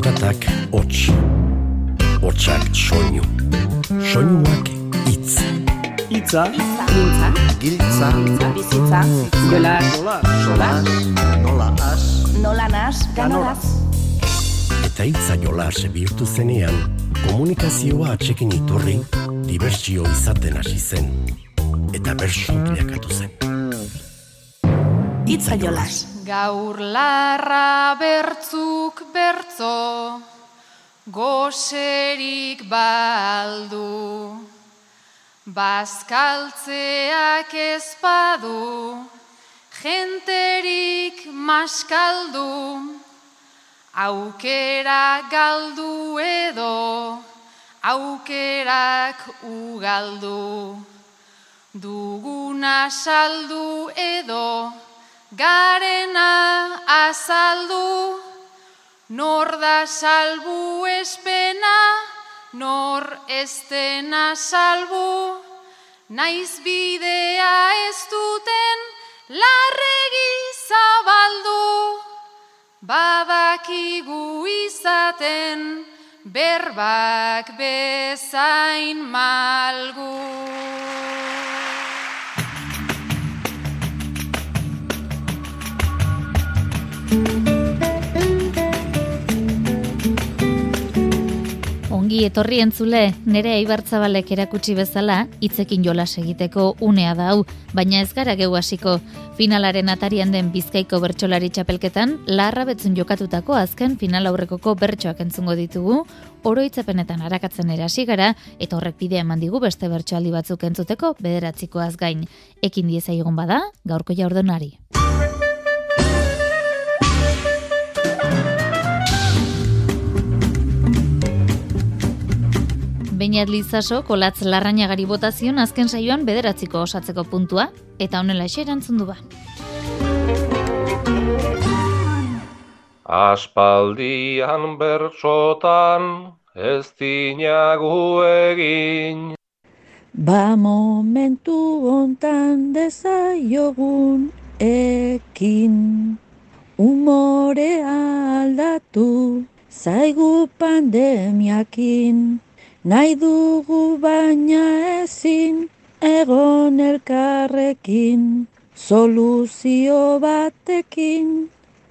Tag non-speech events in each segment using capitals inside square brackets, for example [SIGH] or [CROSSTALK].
Zaratak hots, hotsak soinu, soinuak itz. Itza, Giltza, Giltza, bizitza, jola, sola, nola as, nola nas, ganoraz. Eta itza jolas bihurtu zenean, komunikazioa atxekin iturri, dibertsio izaten hasi zen. Eta bersu bilakatu zen. Itza jolas. Gaur larra bertzuk bertzo, goserik baldu. Bazkaltzeak ezpadu, jenterik maskaldu. Aukera galdu edo, aukerak ugaldu. Duguna saldu edo, garena azaldu, nor da salbu espena, nor ez dena salbu, naiz bidea ez duten larregi zabaldu, badakigu izaten berbak bezain malgu. Ongi etorri entzule, nere Aibartzabalek erakutsi bezala, hitzekin jolas egiteko unea da hau, baina ez gara geu hasiko. Finalaren atarian den Bizkaiko bertsolari txapelketan, larra betzun jokatutako azken final aurrekoko bertsoak entzungo ditugu, oroitzapenetan arakatzen erasi gara, eta horrek bidea eman digu beste bertsoaldi batzuk entzuteko bederatzikoaz gain. Ekin dieza egon bada, gaurko jaurdonari. Beinat Lizaso kolatz larrainagari botazion azken saioan bederatziko osatzeko puntua, eta honela erantzun du ba. Aspaldian bertsotan ez dinagu egin. Ba momentu hontan dezaiogun ekin Umorea aldatu zaigu pandemiakin Nahi dugu baina ezin egon elkarrekin. Soluzio batekin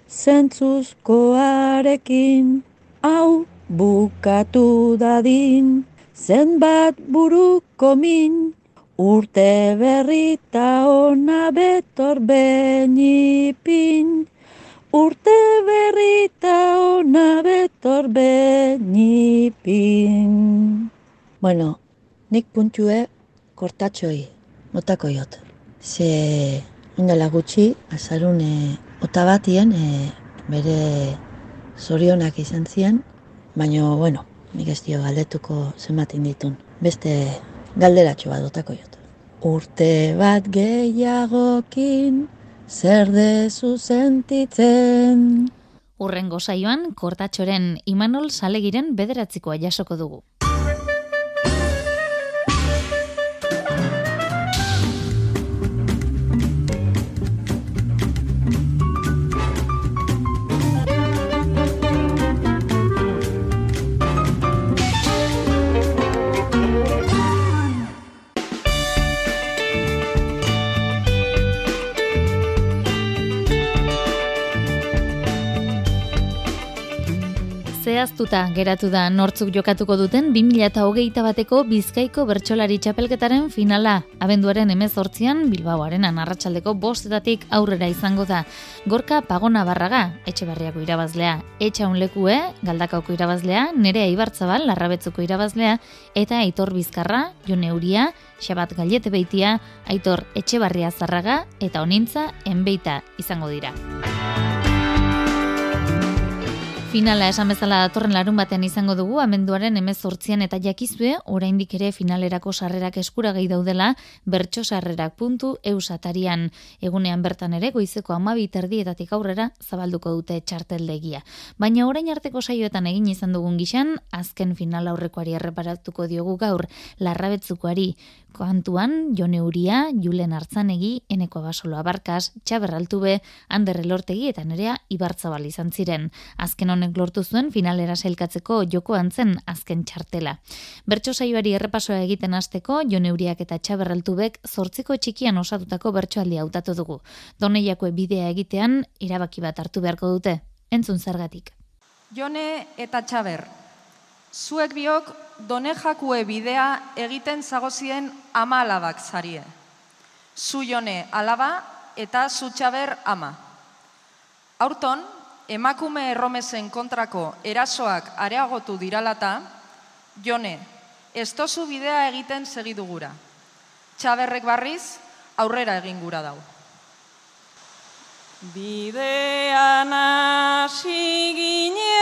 zentzuzkoarekin. Hau bukatu dadin zenbat buruko min. Urte berrita ona betor benipin Urte berrita ona betor benipin Bueno, nik puntue kortatxoi, notako jot. Ze indela gutxi, azarune ota batien e, bere zorionak izan ziren, baina, bueno, nik ez dio galdetuko zenbatin ditun. Beste galderatxo bat dotako jot. Urte bat gehiagokin, zer dezu sentitzen. Urrengo saioan, kortatxoren Imanol Salegiren bederatzikoa jasoko dugu. Zehaztuta geratu da nortzuk jokatuko duten 2008 bateko Bizkaiko bertsolari txapelketaren finala. Abenduaren emezortzian Bilbaoaren anarratxaldeko bostetatik aurrera izango da. Gorka Pagona Barraga, etxe barriako irabazlea, etxa unlekue, galdakauko irabazlea, nerea Ibartzabal, larrabetzuko irabazlea, eta Aitor Bizkarra, Jone Uria, Xabat Gallete Beitia, Aitor Etxebarria Zarraga eta Onintza Enbeita izango dira. Finala esan bezala datorren larun batean izango dugu, amenduaren emezortzian eta jakizue, oraindik ere finalerako sarrerak eskuragai daudela, bertso sarrerak puntu eusatarian. Egunean bertan ere, goizeko amabi terdietatik aurrera, zabalduko dute txarteldegia. Baina orain arteko saioetan egin izan dugun gixan, azken final aurrekoari erreparatuko diogu gaur, larrabetzukoari, Kantuan, Jone Uria, Julen Artzanegi, Eneko Basolo Abarkas, Txaber Altube, Ander Elortegi eta nerea Ibartzabal izan ziren. Azken honek lortu zuen finalera sailkatzeko joko antzen azken txartela. Bertso saioari errepasoa egiten hasteko Joneuriak eta Txaberraltubek zortziko txikian osatutako bertsoaldia hautatu dugu. Doneiako bidea egitean erabaki bat hartu beharko dute. Entzun zergatik. Jone eta Txaber, zuek biok done jakue bidea egiten zagozien ama alabak zarie. Zu jone alaba eta zu Txaber ama. Aurton, emakume erromezen kontrako erasoak areagotu diralata, jone, ez tozu bidea egiten segidugura. Txaberrek barriz, aurrera egin gura dau. Bidean hasi ginen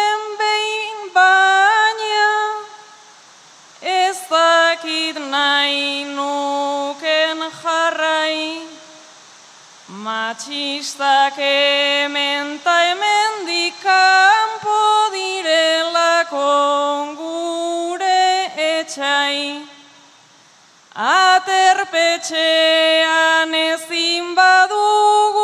nahi nuken jarrai. Matxistak hemen ta hemen dikampo direlako gure etxai. Aterpetxean ezin badugu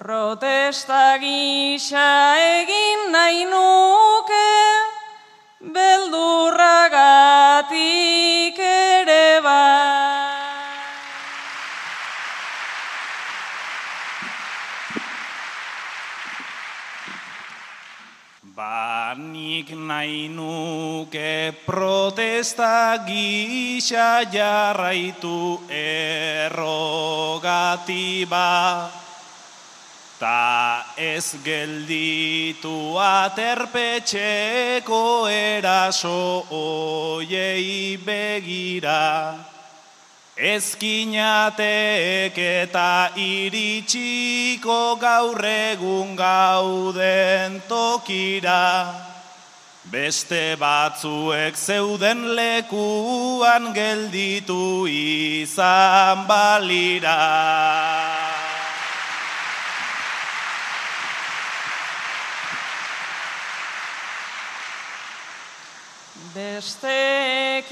Protesta gisa egin nahi nuke, beldurragatik ere ba. Banik nahi nuke protesta gisa jarraitu errogatiba. Ta ez gelditu aterpetxeko eraso oiei begira. Ezkinatek eta iritsiko gaur egun gauden tokira. Beste batzuek zeuden lekuan gelditu izan balira. Bestekiko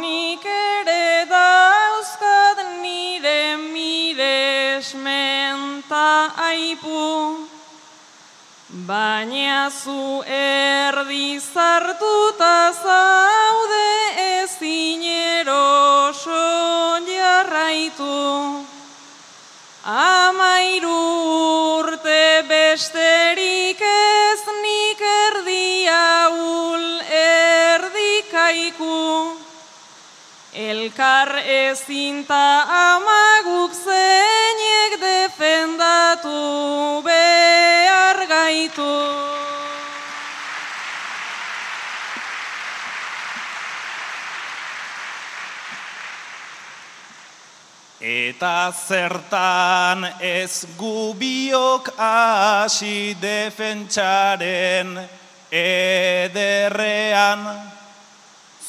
nik ere dauzkat nire miresmenta aipu. Baina zu erdi zartuta zaude ezin eroso jarraitu. Amairu urte besterik Elkar ezinta amaguk zeinek defendatu behar gaitu. Eta zertan ez gubiok hasi defentsaren ederrean,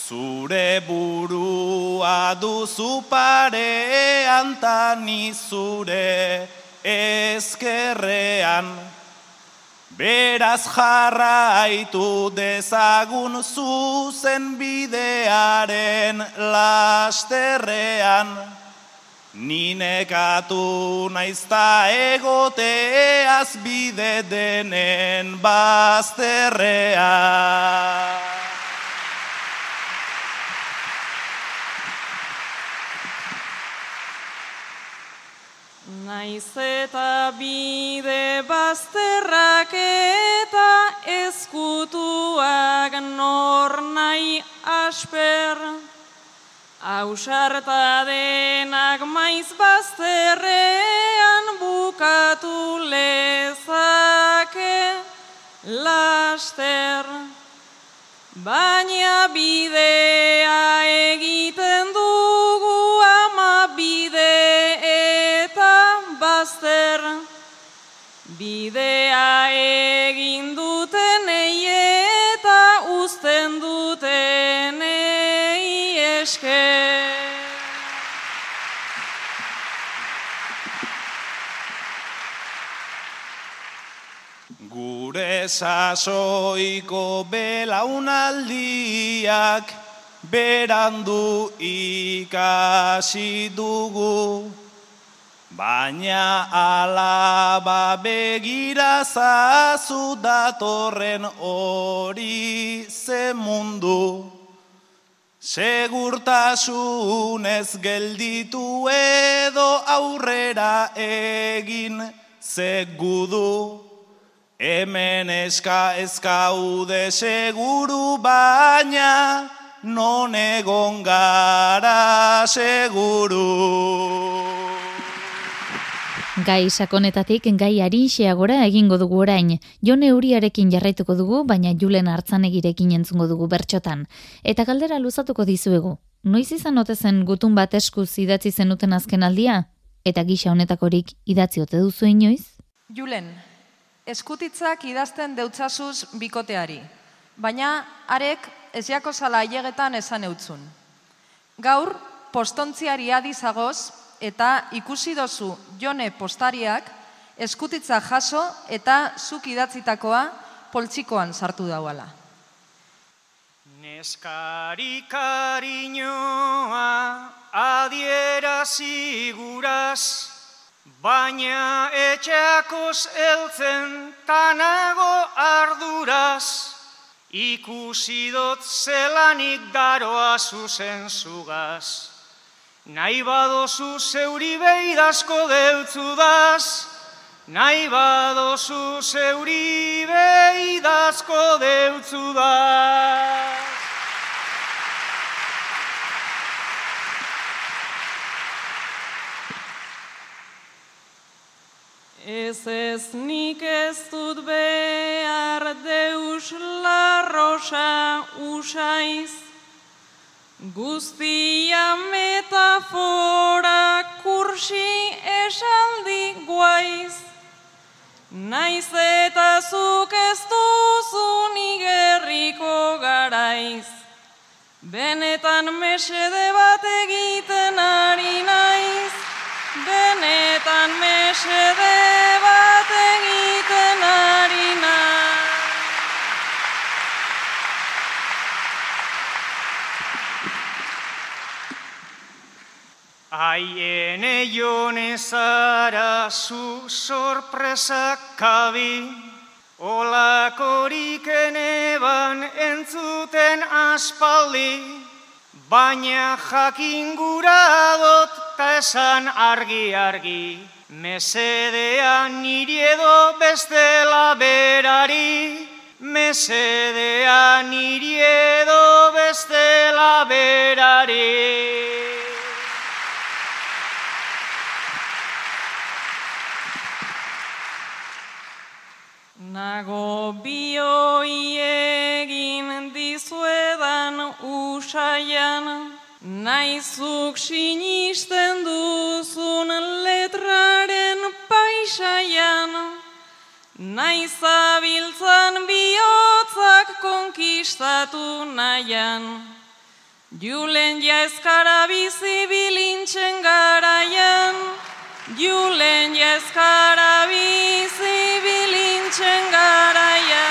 zure burua duzu parean tani zure ezkerrean. Beraz jarraitu dezagun zuzen bidearen lasterrean. Ninekatu naizta egoteaz bide denen bazterrea. Naiz eta bide bazterrak eta ezkutuak nor nahi asper. Ausarta denak maiz bazterrean bukatu lezake laster. Baina bidea egiten dugu Bidea egin duten eta uzten duten eske. Gure sasoiko belaunaldiak berandu ikasi dugu. Baina alaba begira zazu datorren hori ze mundu. Segurtasunez gelditu edo aurrera egin ze gudu. Hemen eska ezkaude seguru baina non egon gara seguru. Gai sakonetatik gai arinxeagora egingo dugu orain. Jone Euriarekin jarraituko dugu, baina Julen Hartzanegirekin entzungo dugu bertxotan. Eta galdera luzatuko dizuegu. Noiz izan ote zen gutun bat eskuz idatzi zenuten azken aldia? Eta gisa honetakorik idatzi ote duzu inoiz? Julen, eskutitzak idazten deutzasuz bikoteari. Baina arek ez jako zala esan eutzun. Gaur, postontziari adizagoz, eta ikusi dozu jone postariak eskutitza jaso eta zuk idatzitakoa poltsikoan sartu dauala. Neskari kariñoa adiera siguraz, baina etxeakos eltzen tanago arduraz, ikusi dot zelanik daroa zuzen zugaz. Nahi badozu zeuri beidazko deutzudaz, nahi badozu zeuri beidazko deutzudaz. Ez ez nik ez dut behar deus larrosa usaiz, Guztia metafora kursi esaldi guaiz, Naiz eta zuk ez duzu nigerriko garaiz, Benetan mesede bat egiten ari naiz, Benetan mesede bat Aiene jone zara zu sorpresak kabi, Olakorik eneban entzuten aspaldi, Baina jakin gura dot ta esan argi-argi, Mesedean niri edo bestela berari, Mesedean niri edo bestela berari. Nago bioi egin dizuedan usaian, naizuk sinisten duzun letraren paisaian, naizabiltzan bihotzak konkistatu nahian. Julen jaezkara bizi bilintzen garaian, Julen jaezkara bizi bilintzen garaia.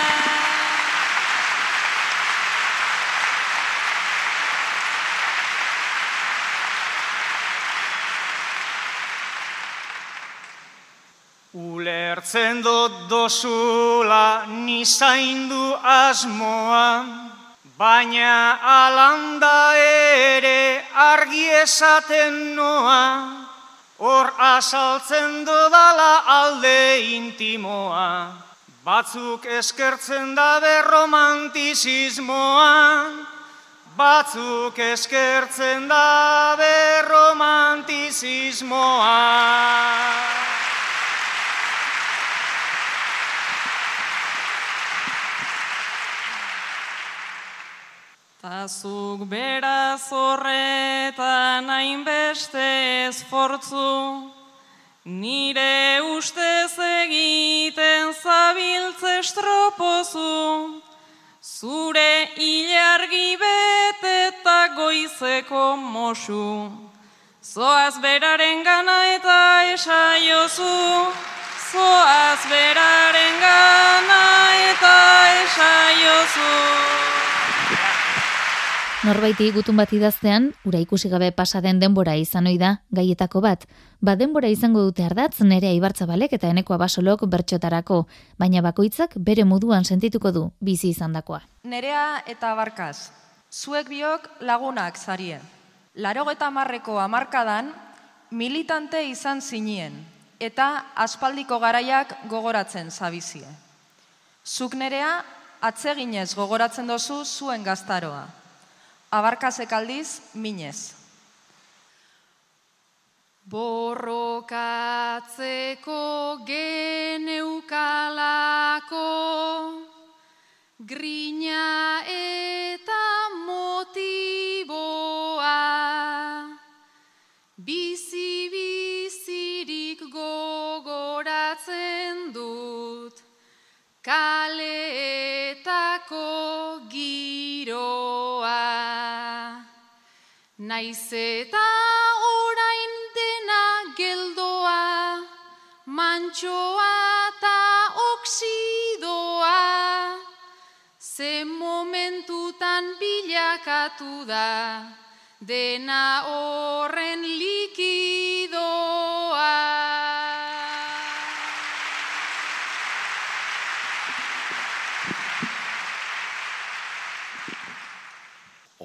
Ulertzen dut dozula nizaindu asmoa, baina alanda ere argi esaten noa, hor asaltzen dodala alde intimoa, batzuk eskertzen dabe romantizismoa, batzuk eskertzen dabe romantizismoa. Tazuk beraz horretan hainbeste esfortzu, nire ustez egiten zabiltze estropozu, zure ilargi bete eta goizeko mosu, zoaz beraren gana eta esaiozu, zoaz beraren gana eta esaiozu. Norbaiti gutun bat idaztean, ura ikusi gabe pasa den denbora izan ohi da gaietako bat. Ba denbora izango dute ardatz nerea ibartzabalek eta enekoa basolok bertxotarako, baina bakoitzak bere moduan sentituko du bizi izandakoa. Nerea eta barkaz, zuek biok lagunak zarie. Larogeta marreko amarkadan, militante izan zinien, eta aspaldiko garaiak gogoratzen zabizie. Zuk nerea, atseginez gogoratzen dozu zuen gaztaroa abarkazek aldiz, minez. Borrokatzeko geneukalako Naiz eta orain dena geldoa, mantxoa eta oksidoa, ze momentutan bilakatu da, dena horren likidoa.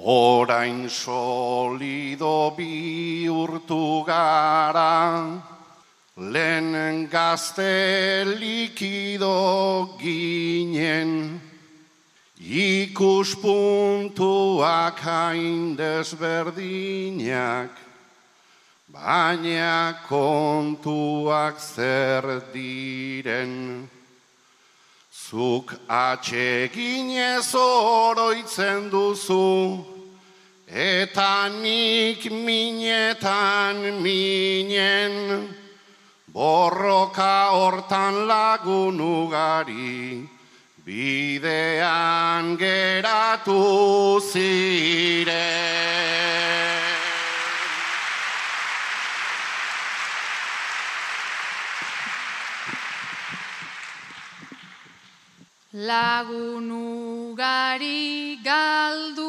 Orain solido bihurtu gara, lehen gazte likido ginen, ikuspuntuak hain desberdinak, baina kontuak zer diren. Zuk atxeginez oroitzen duzu, Eta nik minetan minen, borroka hortan lagun ugari, bidean geratu zire. Lagun ugari galdu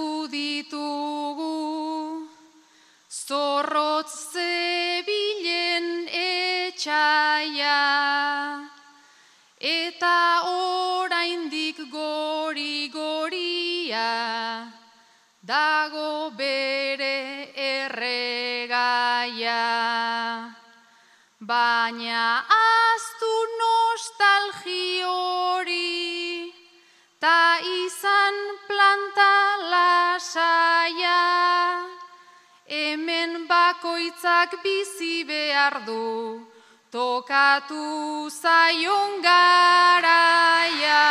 Baina aztu nostalgi hori, ta izan planta lasaia, hemen bakoitzak bizi behar du, tokatu zaion garaia.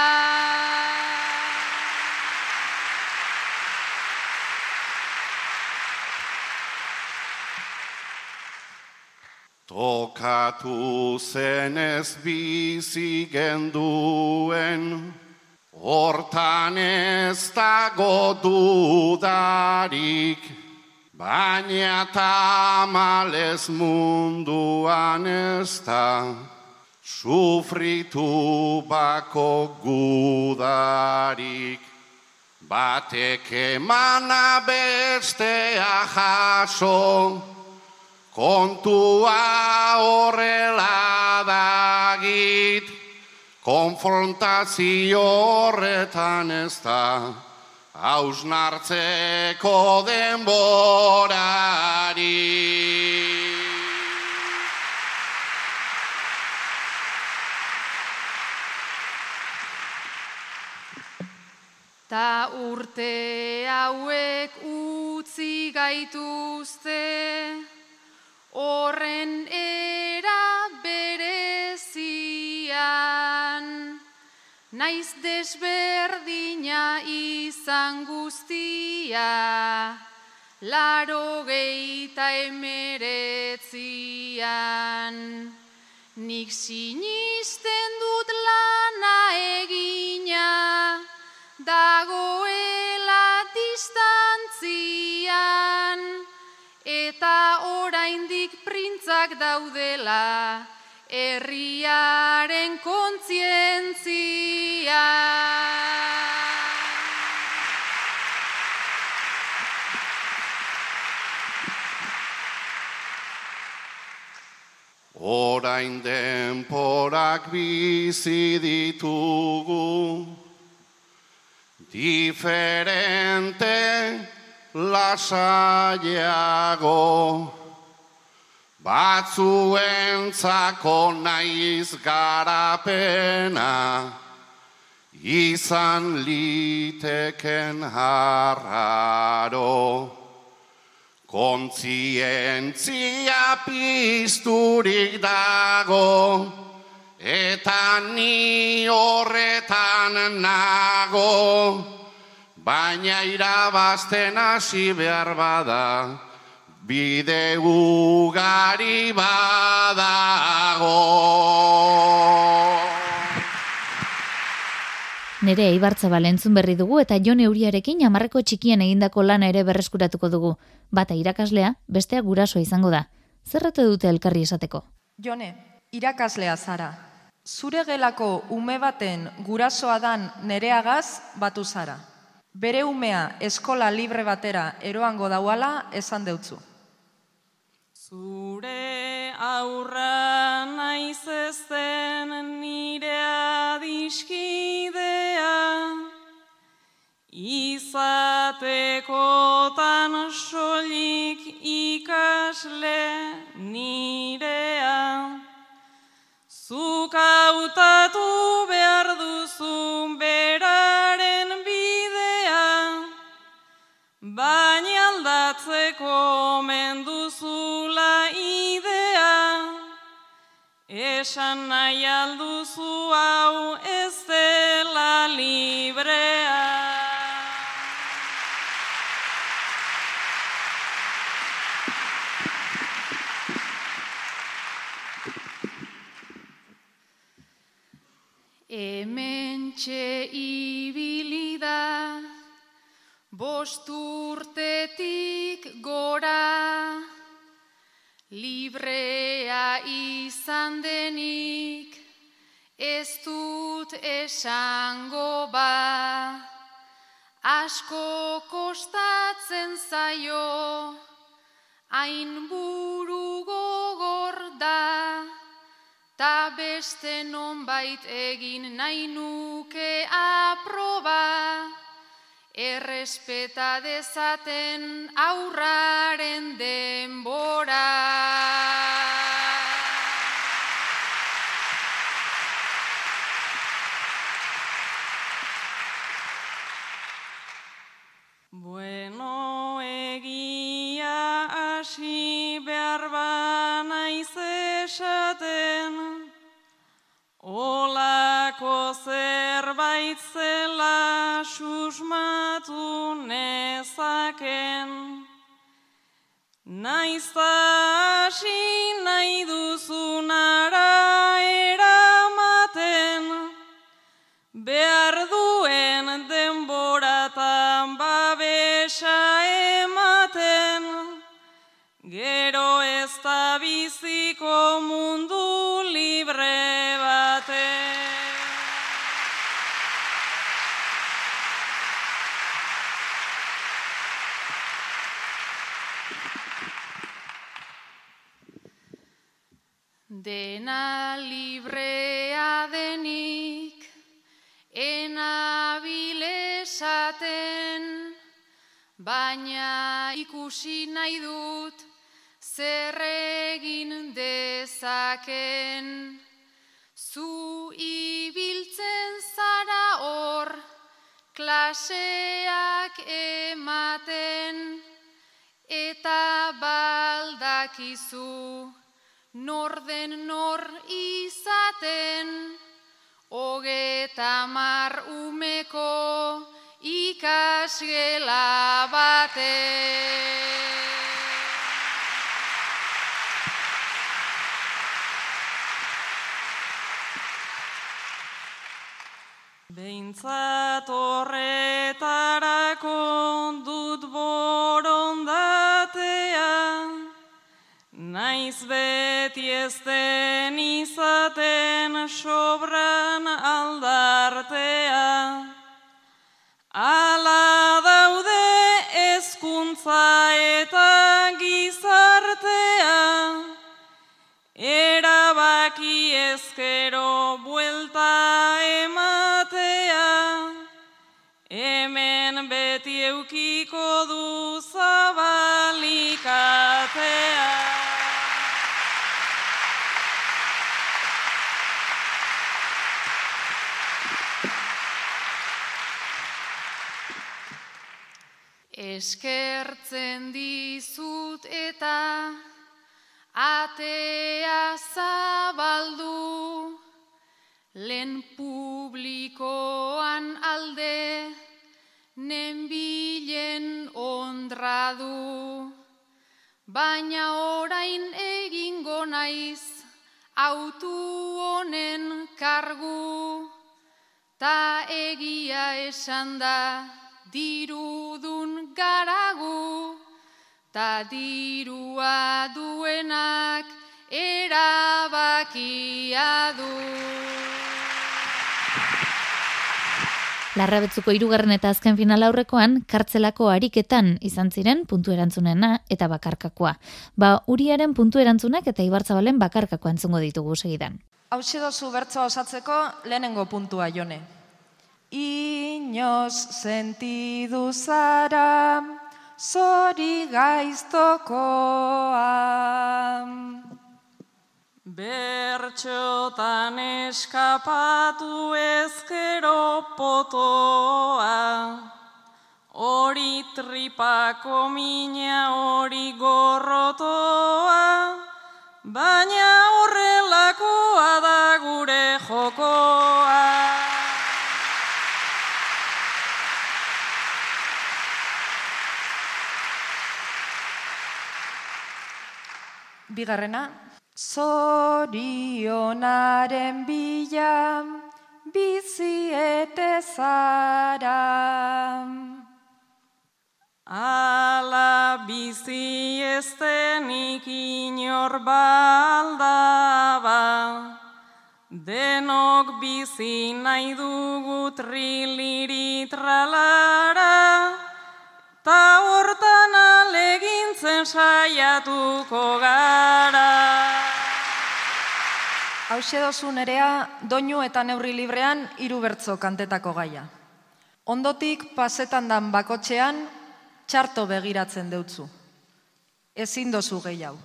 Tokatu zenez bizi genduen, hortan ez dago dudarik, baina tamalez munduan ez da, sufritu bako gudarik. Batek emana bestea jaso, kontua horrela dagit, konfrontazio horretan ez da, hausnartzeko denborari. Ta urte hauek utzi gaituzte, horren era berezian, naiz desberdina izan guztia, laro geita emeretzian. Nik sinisten dut lana egina, dagoela distantzian, eta oraindik hitzak daudela herriaren kontzientzia. Orain denporak bizi ditugu, diferente lasaiago, batzuentzako naiz garapena, izan liteken harraro. Kontzientzia pizturik dago, eta ni horretan nago, baina irabazten hasi behar bada, bide ugari badago. Nere Eibartza balentzun berri dugu eta Jon Euriarekin amarreko txikien egindako lana ere berreskuratuko dugu. Bata irakaslea, bestea gurasoa izango da. Zerrate dute elkarri esateko? Jone, irakaslea zara. Zure gelako ume baten gurasoa dan nereagaz batu zara. Bere umea eskola libre batera eroango dauala esan deutzu. Zure aurra naiz ezten nire adiskidea, izatekotan solik ikasle nirea. Zuk hautatu behar duzu beraren bidea, baina aldatzeko menduzula esan nahi alduzu hau ez dela librea. Hemen txe ibili da, bost urtetik gora, librea izan denik, ez dut esango ba, asko kostatzen zaio, hain buru gogor da, ta beste nonbait egin nahi nuke aproba, errespeta dezaten aurraren denbora. Bueno, egia hasi behar banaiz esaten, olako zerbait zela susmatu nezaken. Naiz hasi nahi duzunara eramaten, Dena librea denik, enabile esaten, baina ikusi nahi dut zer egin dezaken. Zu ibiltzen zara hor, klaseak ematen, eta baldakizu nor den nor izaten, hogeta mar umeko ikasgela bate. Behintzat horretarako Naiz beti ez den izaten sobran aldartea. Ala daude ezkuntza eta gizartea, era badaki ezkero buelta ematea, hemen beti eukiko du Eskertzen dizut eta atea zabaldu, lehen publikoan alde, nenbilen ondradu. Baina orain egingo naiz, autu honen kargu, ta egia esan da, dirudun garagu, ta dirua duenak erabakia du. Larrabetzuko hirugarren eta azken final aurrekoan, kartzelako ariketan izan ziren puntu erantzunena eta bakarkakoa. Ba, uriaren puntu erantzunak eta ibartzabalen bakarkakoa entzungo ditugu segidan. Hau dozu bertsoa osatzeko lehenengo puntua jone. Inoz sentidu zara, zori gaiztokoa. Bertxotan eskapatu ezkero potoa, hori tripako mina hori gorrotoa, baina horrelakoa da gure jokoa. Bigarrena, zorionaren bila bizi ete zara. Ala bizi eztenik inor baldaba, denok bizi nahi dugu triliritralara, ta hortan alegintzen saiatuko gara. Hau dozu nerea, doinu eta neurri librean hiru bertzo kantetako gaia. Ondotik pasetan dan bakotxean, txarto begiratzen deutzu. Ezin dozu gehiago.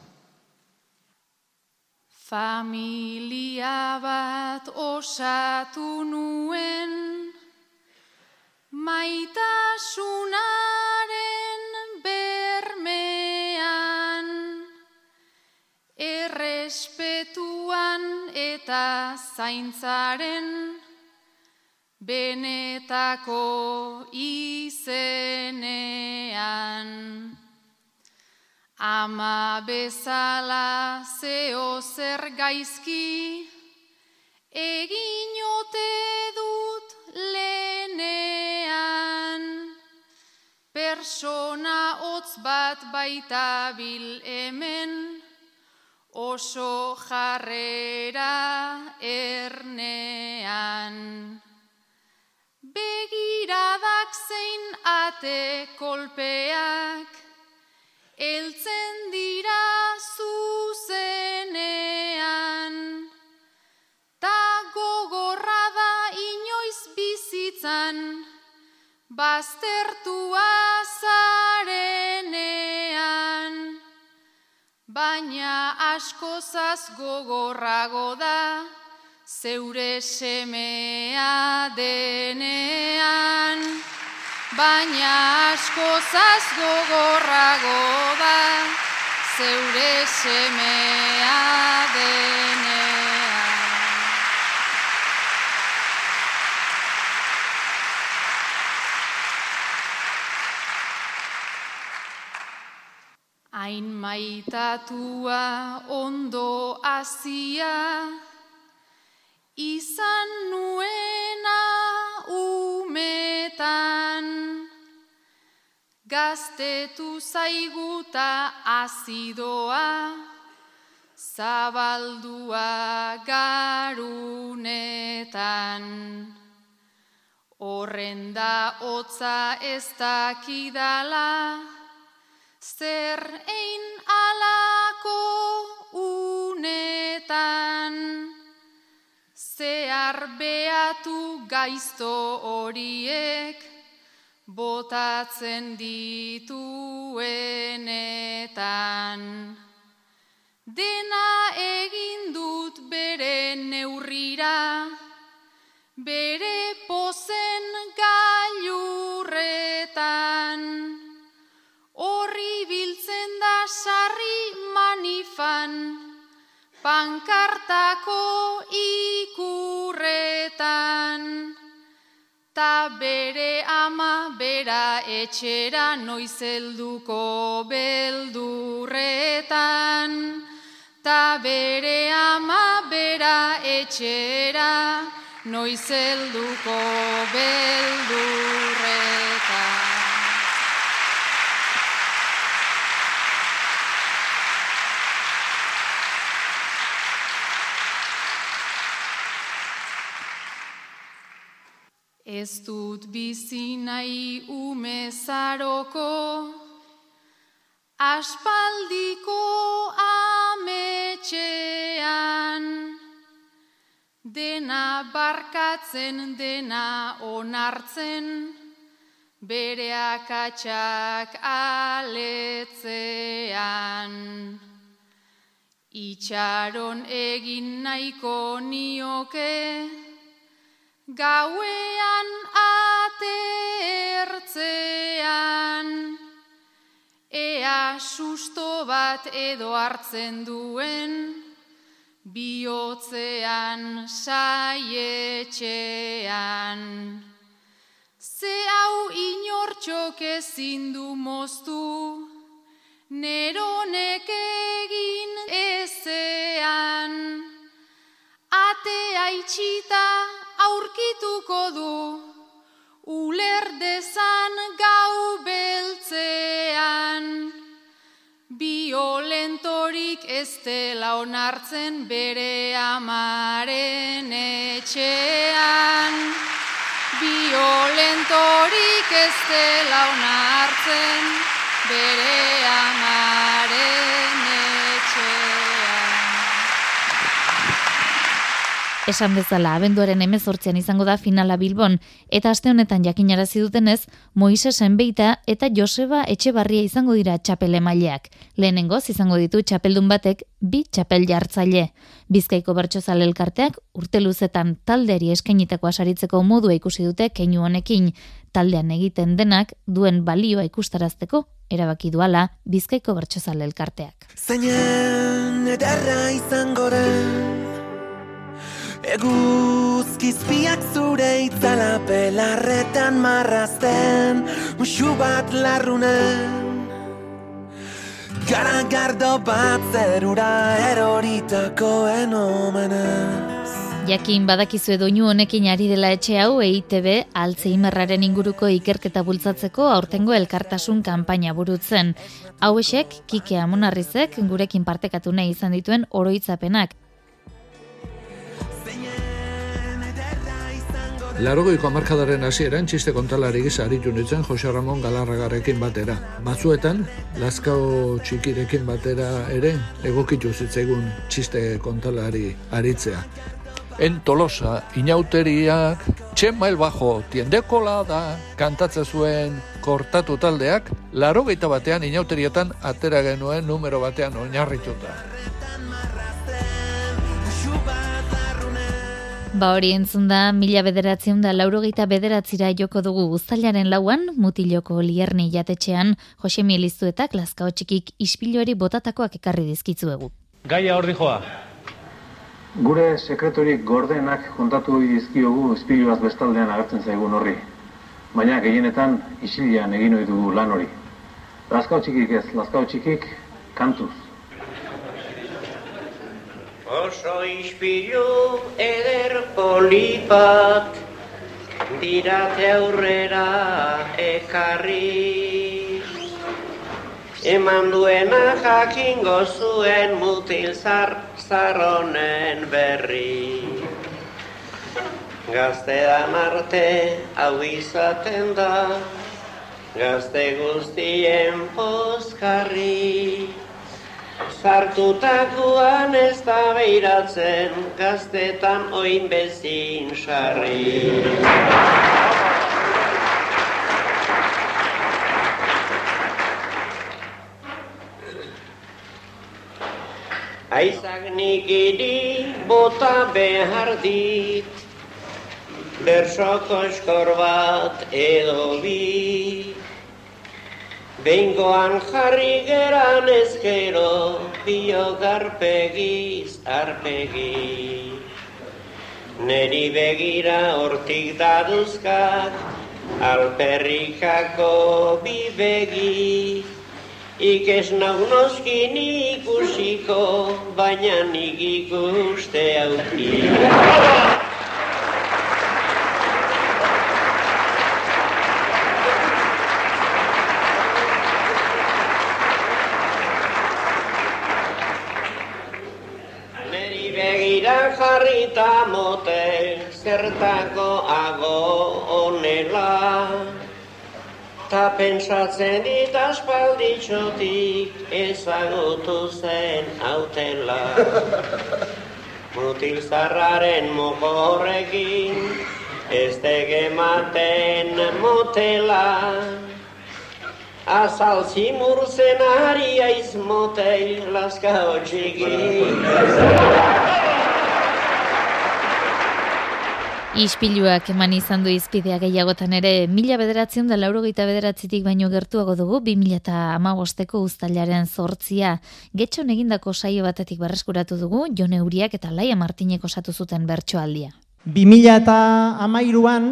Familia bat osatu nuen, maitasunaren bermean, errespetuan eta zaintzaren benetako izenean. Ama bezala zeo zer gaizki, egin ote dut lehenean. Persona hotz bat baita bil hemen, oso jarrera ernean. Begiradak zein ate kolpeak, eltzen dira zuzenean. Baztertua zarenean. Baina askozaz gogorrago da, zeure semea denean. Baina askozaz gogorrago da, zeure semea denean. Hain maitatua ondo azia, izan nuena umetan. Gaztetu zaiguta azidoa, zabaldua garunetan. Horren da hotza ez dakidala, zer ein alako unetan. Garbeatu gaizto horiek botatzen dituenetan. Dena egin dut bere neurrira, bere pozen gailurretan. Sarri manifan, pankartako ikurretan. Ta bere ama bera etxera noizelduko beldurretan. Ta bere ama bera etxera noizelduko beldurretan. Ez dut bizi nahi umezaroko, aspaldiko ametxean, dena barkatzen, dena onartzen, bere akatsak aletzean. Itxaron egin nahiko nioke, gauean atertzean, ea susto bat edo hartzen duen, bihotzean saietxean. Ze hau inortxok ezin du moztu, neronek egin ezean, atea itxita aurkituko du, uler dezan gau beltzean. Biolentorik ez dela onartzen bere amaren etxean. Biolentorik ez dela onartzen bere amaren Esan bezala, abenduaren emezortzean izango da finala Bilbon, eta aste honetan jakinarazi dutenez, Moisesen beita eta Joseba Etxebarria izango dira txapel emaileak. Lehenengoz izango ditu txapeldun batek bi txapel jartzaile. Bizkaiko bertsozale elkarteak urte luzetan talderi eskainitako asaritzeko modua ikusi dute keinu honekin, taldean egiten denak duen balioa ikustarazteko erabaki duala Bizkaiko bertsozale elkarteak. Zainen izango Eguzkizpiak zure itzala pelarretan marrazten Muxu bat larrunen Garagardo bat zerura eroritako enomenez Jakin badakizu edoinu honekin ari dela etxe hau EITB Alzheimerraren inguruko ikerketa bultzatzeko aurtengo elkartasun kanpaina burutzen. Hau esek, Kike Amonarrizek gurekin partekatu nahi izan dituen oroitzapenak. Larogoiko amarkadaren hasieran txiste kontalari gisa aritu nintzen Jose Ramon Galarragarekin batera. Batzuetan, Lazkao txikirekin batera ere, egokitu zitzaigun txiste kontalari aritzea. En Tolosa, inauteriak, txemail bajo, tiendeko da, kantatzen zuen kortatu taldeak, larogeita batean inauterietan atera genuen numero batean oinarrituta. Ba hori entzun da, mila bederatzen da laurogeita bederatzira joko dugu guztailaren lauan, mutiloko lierni jatetxean, Jose Mieliztu eta Klaskao txikik ispiloari botatakoak ekarri dizkitzuegu. Gaia hor joa. Gure sekretorik gordenak kontatu dizkiogu ispiloaz bestaldean agertzen zaigun horri. Baina gehienetan isilian egin ohi dugu lan hori. Laskao txikik ez, laskao txikik kantuz. Oso ispilu eder polipat dirate aurrera ekarri. Eman duena jakingo zuen mutil zar, zarronen berri. Gazte da marte hau izaten da Gazte guztien pozkarri Zartutakoan ez da behiratzen, gaztetan oin bezin sarri. Aizak nik iri bota behar dit, bersoko eskor bat edo bi. Bengoan jarri geran ezkero, bio garpegiz arpegi. Neri begira hortik daduzkat, alperrikako bi begi. Nau noskin ikusiko, baina nik ikuste auki. Neri begira jarrita mote, zertako ago onela. Ta pentsatzen dit aspalditxotik ezagutu zen autela. [LAUGHS] Mutil zarraren mokorrekin, ez tegematen motela. Azal zimurzen ari aiz motel, laska hotxikin. [LAUGHS] Ispiluak eman izan du izpidea gehiagotan ere, mila bederatzen da laurogeita bederatzitik baino gertuago dugu, 2000 eta amabosteko uztailaren zortzia. Getxon egindako saio batetik berreskuratu dugu, Jon Euriak eta Laia Martinek osatu zuten bertsoaldia. 2000 eta amairuan,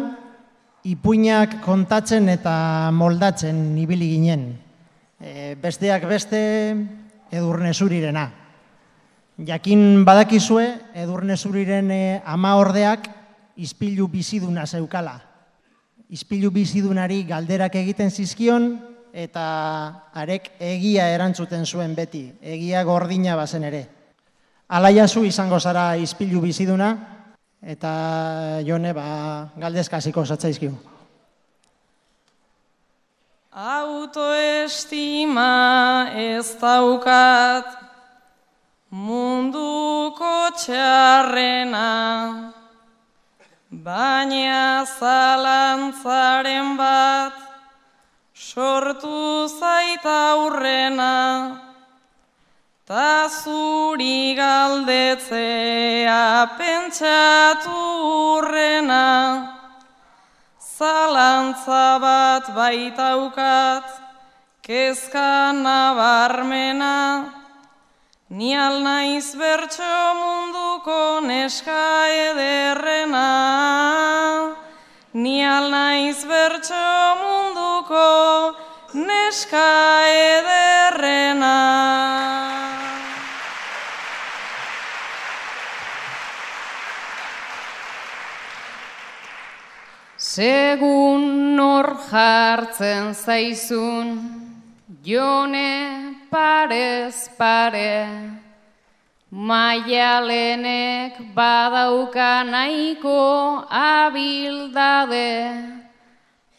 ipuinak kontatzen eta moldatzen ibili ginen. E, besteak beste edurne zurirena. Jakin badakizue, edurne zuriren e, ama ordeak izpilu biziduna zeukala. Izpilu bizidunari galderak egiten zizkion eta arek egia erantzuten zuen beti, egia gordina bazen ere. Alaiazu izango zara izpilu biziduna eta jone ba, galdezkaziko zatzaizkigu. Autoestima ez daukat munduko txarrena, baina zalantzaren bat sortu zaita aurrena, ta zuri galdetzea pentsatu urrena, zalantza bat baitaukat, kezka nabarmena, Ni alnaiz bertso munduko neska ederrena, Ni alnaiz bertso munduko neska ederrena. Segun nor jartzen zaizun, jone parez pare, maialenek badauka nahiko abildade,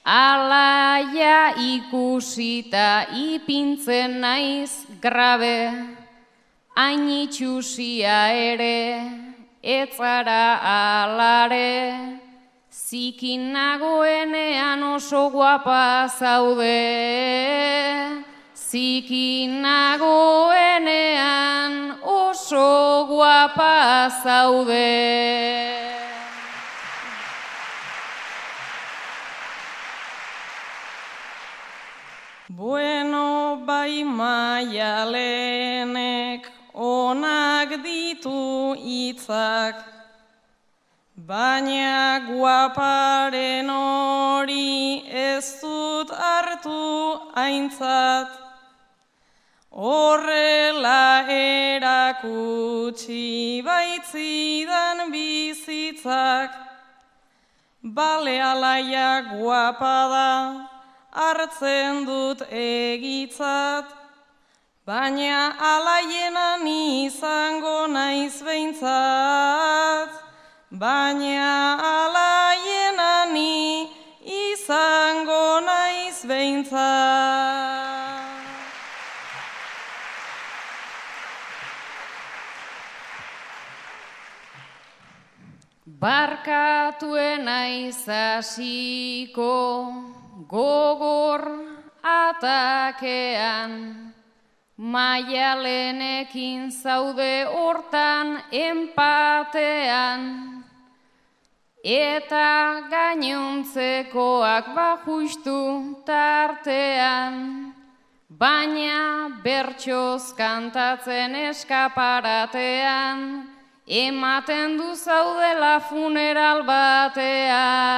alaia ikusita ipintzen naiz grabe, hain itxusia ere, etzara alare, Zikin nagoenean oso guapa zaude, zikin nagoenean oso guapa zaude. Bueno, bai maialenek onak ditu hitzak, Baina guaparen hori ez dut hartu aintzat, horrela erakutsi baitzidan bizitzak, bale alaia guapada hartzen dut egitzat, baina alaienan izango naiz behintzat. Baina alaiena izango naiz behintzat. Barkatuena izasiko gogor atakean, maialenekin zaude hortan empatean, eta gainontzekoak bajustu tartean, baina bertsoz kantatzen eskaparatean, ematen du zaudela funeral batean,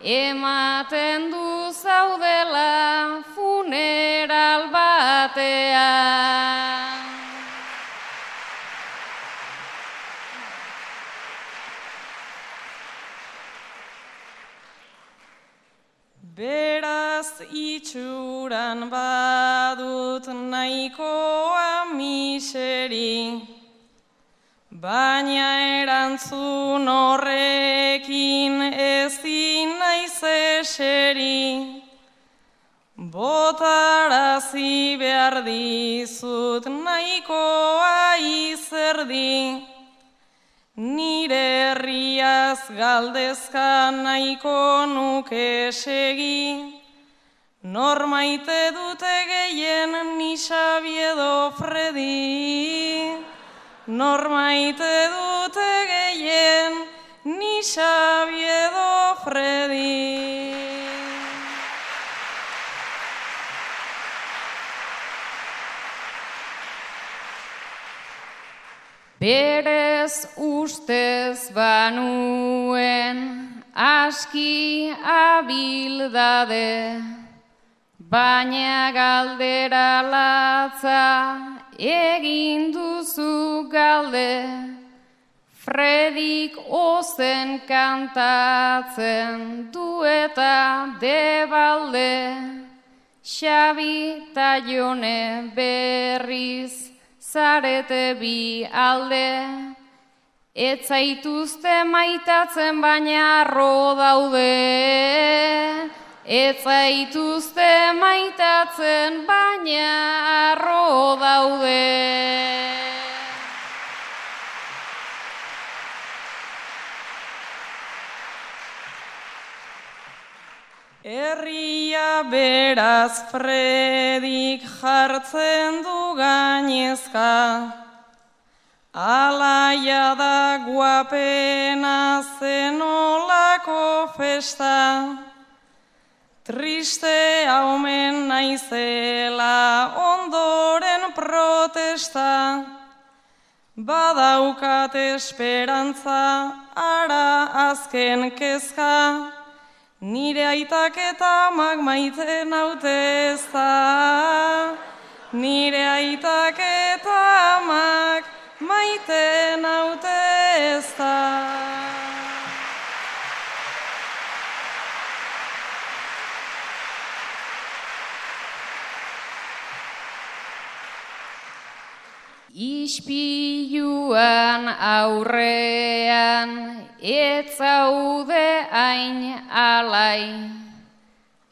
ematen du zaudela funeral batean. Beraz itxuran badut nahikoa miseri, baina erantzun horrekin ezin naiz eseri. Botarazi behar dizut nahikoa izerdi, Nire herriaz galdezka nahiko nuke segi, Normaite dute gehien nisabiedo fredi, Normaite dute gehien nisabiedo fredi. Berez ustez banuen aski abildade, baina galdera latza egin duzu galde. Fredik ozen kantatzen du eta debalde, Xabi ta jone berriz zarete bi alde, ez zaituzte maitatzen baina arro daude, ez zaituzte maitatzen baina arro daude. Herria beraz fredik jartzen du gainezka, Alaia da guapena zenolako festa, Triste haumen naizela ondoren protesta, Badaukat esperantza ara azken kezka, Nire aitak eta amak maite naute ez da. Nire aitak eta amak maite naute Ispiluan aurrean ez zaude hain alai.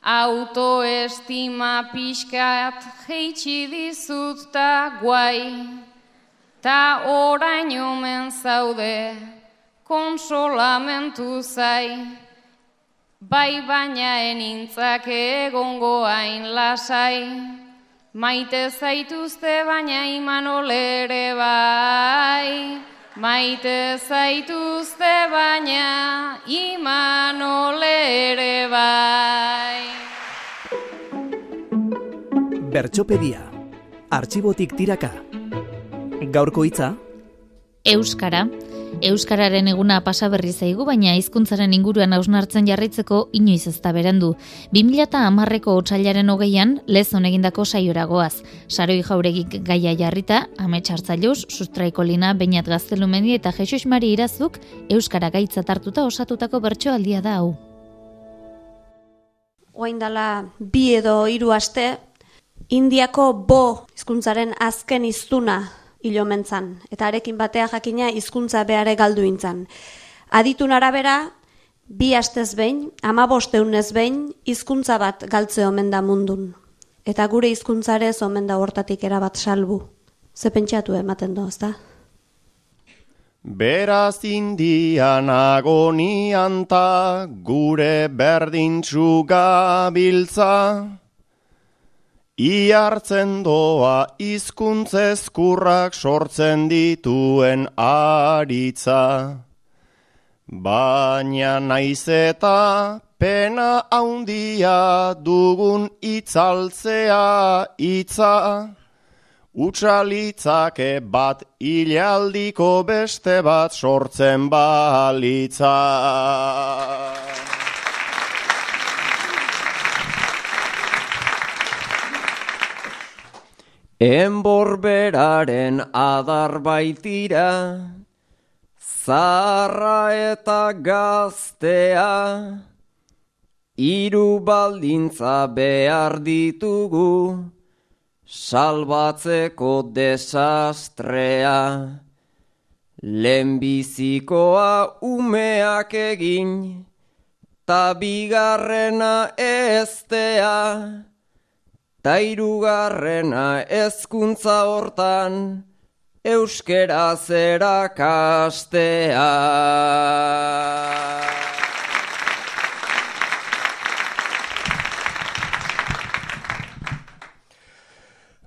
Autoestima pixkat jeitsi dizut ta guai. Ta orain omen zaude konsolamentu zai. Bai baina enintzak egongo hain lasai. Maite zaituzte baina imanol ere bai, maite zaituzte baina imanol ere bai. Bertxopedia, artxibotik tiraka. Gaurko hitza? Euskara. Euskararen eguna pasa berri zaigu, baina hizkuntzaren inguruan hausnartzen jarraitzeko inoiz ez da berendu. 2010ko otsailaren hogeian, lezon egindako saioragoaz. Saroi jauregik gaia jarrita, amets hartzailuz, sustraiko lina, bainat gaztelumendi eta Jesus Mari irazuk, Euskara gaitza hartuta osatutako bertsoaldia da hau. Oaindala bi edo hiru aste, Indiako bo hizkuntzaren azken hiztuna ilomentzan, eta arekin batea jakina hizkuntza beare galdu intzan. Aditun arabera, bi astez behin, ama bosteunez behin, hizkuntza bat galtze omen da mundun. Eta gure hizkuntzare omen da hortatik erabat salbu. Ze pentsatu ematen do, ezta? Beraz indian agonian ta gure berdintxu gabiltza, Iartzen doa izkuntzezkurrak sortzen dituen aritza. Baina naiz eta pena haundia dugun itzaltzea itza. Utsalitzake bat hilaldiko beste bat sortzen balitza. Enborberaren adar baitira, zarra eta gaztea, iru baldintza behar ditugu, salbatzeko desastrea. Lehenbizikoa umeak egin, ta bigarrena eztea, ta irugarrena ezkuntza hortan, euskera zera kastea.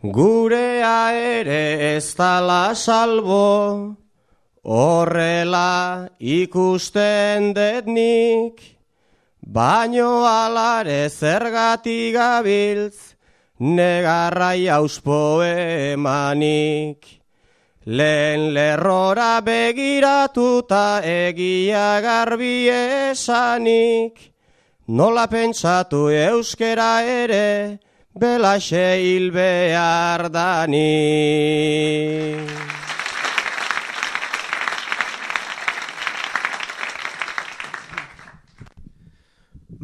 Gurea ere ez dala salbo, horrela ikusten detnik, baino alare zergatik gabiltz, negarrai auspo emanik. Lehen lerrora begiratuta egia garbi esanik, nola pentsatu euskera ere, belaxe hil behar dani.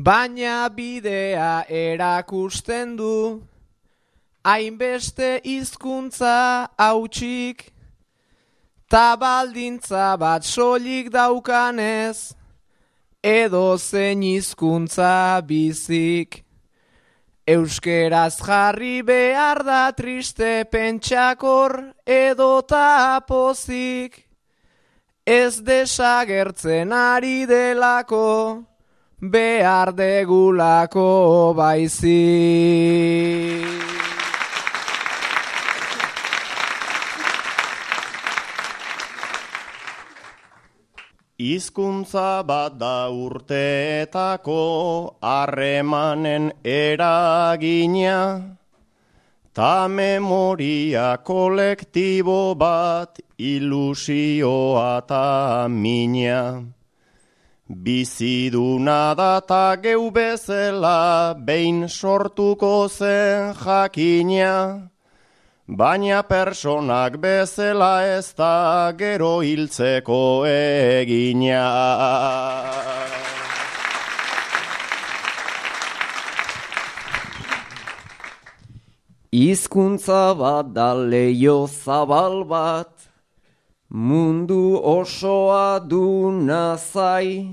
Baina bidea erakusten du, hainbeste hizkuntza hautsik, tabaldintza bat solik daukanez, edo zein hizkuntza bizik. Euskeraz jarri behar da triste pentsakor edo tapozik. Ez desagertzen ari delako, behar degulako baizi. Hizkuntza bat da urteetako harremanen eragina, ta memoria kolektibo bat ilusioa ta mina. Biziduna da ta geu bezala behin sortuko zen jakina, Baina personak bezala ez da gero hiltzeko egina. Hizkuntza bat da leio zabal bat, mundu osoa du nazai,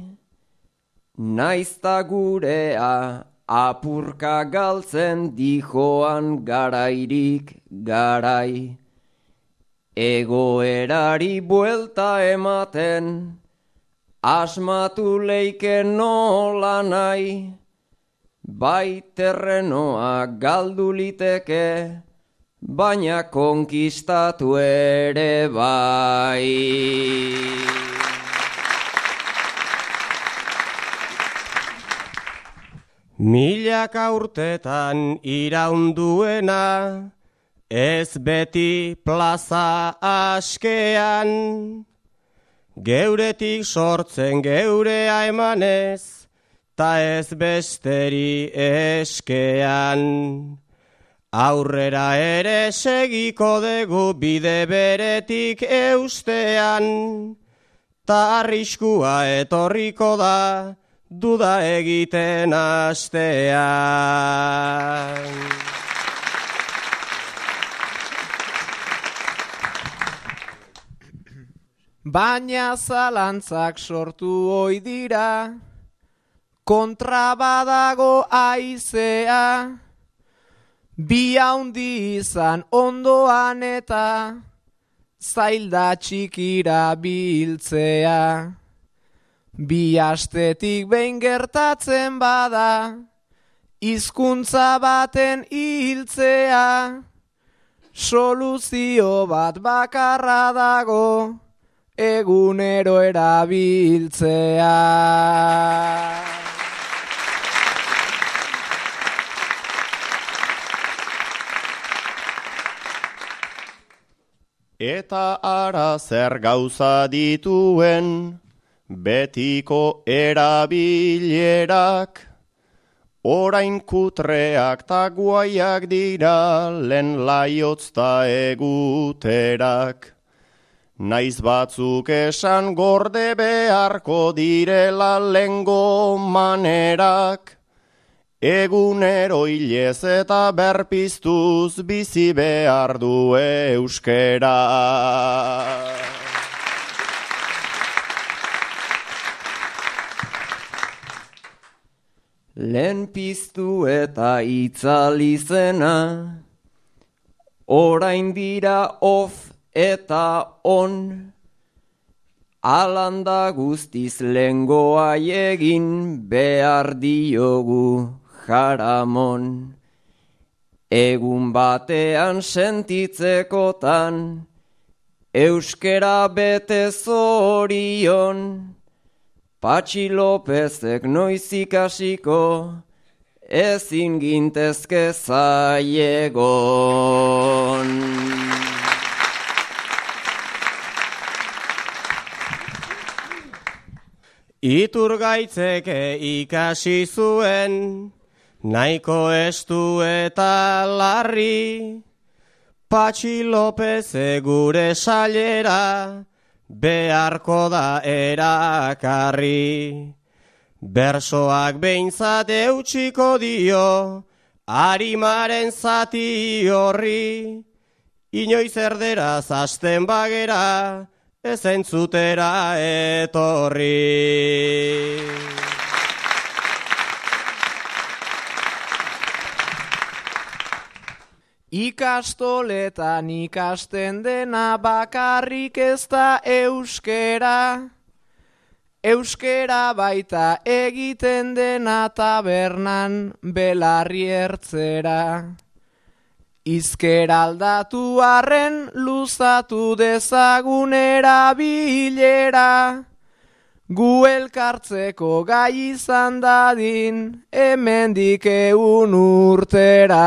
naizta gurea apurka galtzen dijoan garairik garai. Egoerari buelta ematen, asmatu leiken nola nahi, bai terrenoa galdu liteke, baina konkistatu ere bai. Milaka urtetan iraunduena, ez beti plaza askean. Geuretik sortzen geurea emanez, ta ez besteri eskean. Aurrera ere segiko dugu bide beretik eustean, ta arriskua etorriko da, duda egiten astean. Baina zalantzak sortu oi dira, kontrabadago aizea, bi haundi izan ondoan eta zailda txikira biltzea. Bi astetik behin gertatzen bada, hizkuntza baten hiltzea. Soluzio bat bakarra dago, egunero erabiltzea. Eta ara zer gauza dituen, betiko erabilerak, orain kutreak ta guaiak dira len laiotz ta eguterak. Naiz batzuk esan gorde beharko direla lengo manerak, Egunero hilez eta berpiztuz bizi behar du euskera. Lehen piztu eta itzalizena, orain dira of eta on, alanda guztiz lengoa egin behar diogu jaramon. Egun batean sentitzekotan, euskera bete zorion, Patxi Lopezek noiz ikasiko, ezin gintezke zaiegon. Iturgaitzeke ikasi zuen, nahiko estu eta larri, Patxi Lopez gure salera, beharko da erakarri. Bersoak behintzat eutxiko dio, harimaren zati horri, inoiz erderaz hasten bagera, ez entzutera etorri. Ikastoletan ikasten dena bakarrik ez da euskera. Euskera baita egiten dena tabernan belarri ertzera. Izkera aldatu arren luzatu dezagunera bilera. Gu elkartzeko gai izan dadin, hemendik eun urtera.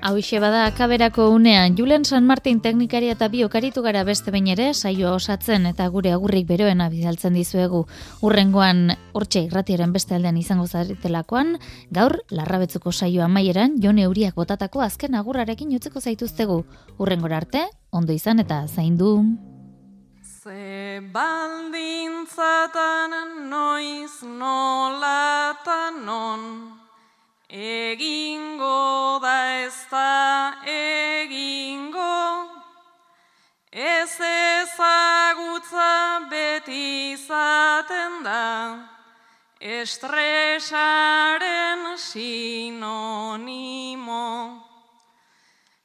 Hauixe bada akaberako unean, Julen San Martin teknikaria eta biokaritu gara beste bain ere, saioa osatzen eta gure agurrik beroena bidaltzen dizuegu. Urrengoan, hortxe irratiaren beste aldean izango zaretelakoan, gaur, larrabetzuko saioa maieran, jone euriak botatako azken agurrarekin utzeko zaituztegu. Urrengora arte, ondo izan eta zaindu. Ze baldintzatan noiz nolatan non, Egingo da ez da egingo, ez ezagutza beti izaten da, estresaren sinonimo.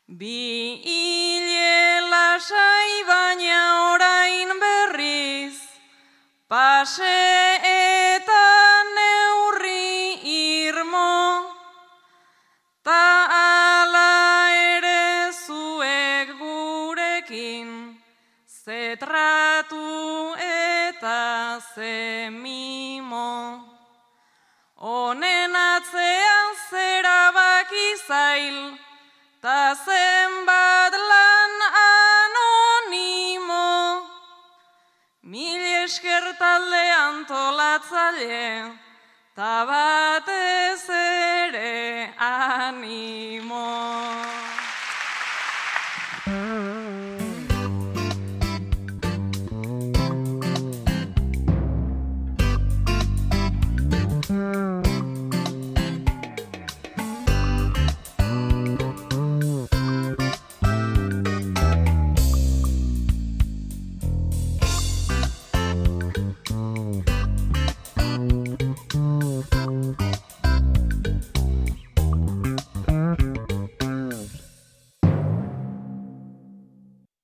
Bi hile lasai baina orain berriz, pase Ta ala ere zuek gurekin, ze tratu eta ze mimo. Honen atzean zera baki zail, ta zenbat lan anonimo. Mil esker talde antolatzaile, ta batez ere animo.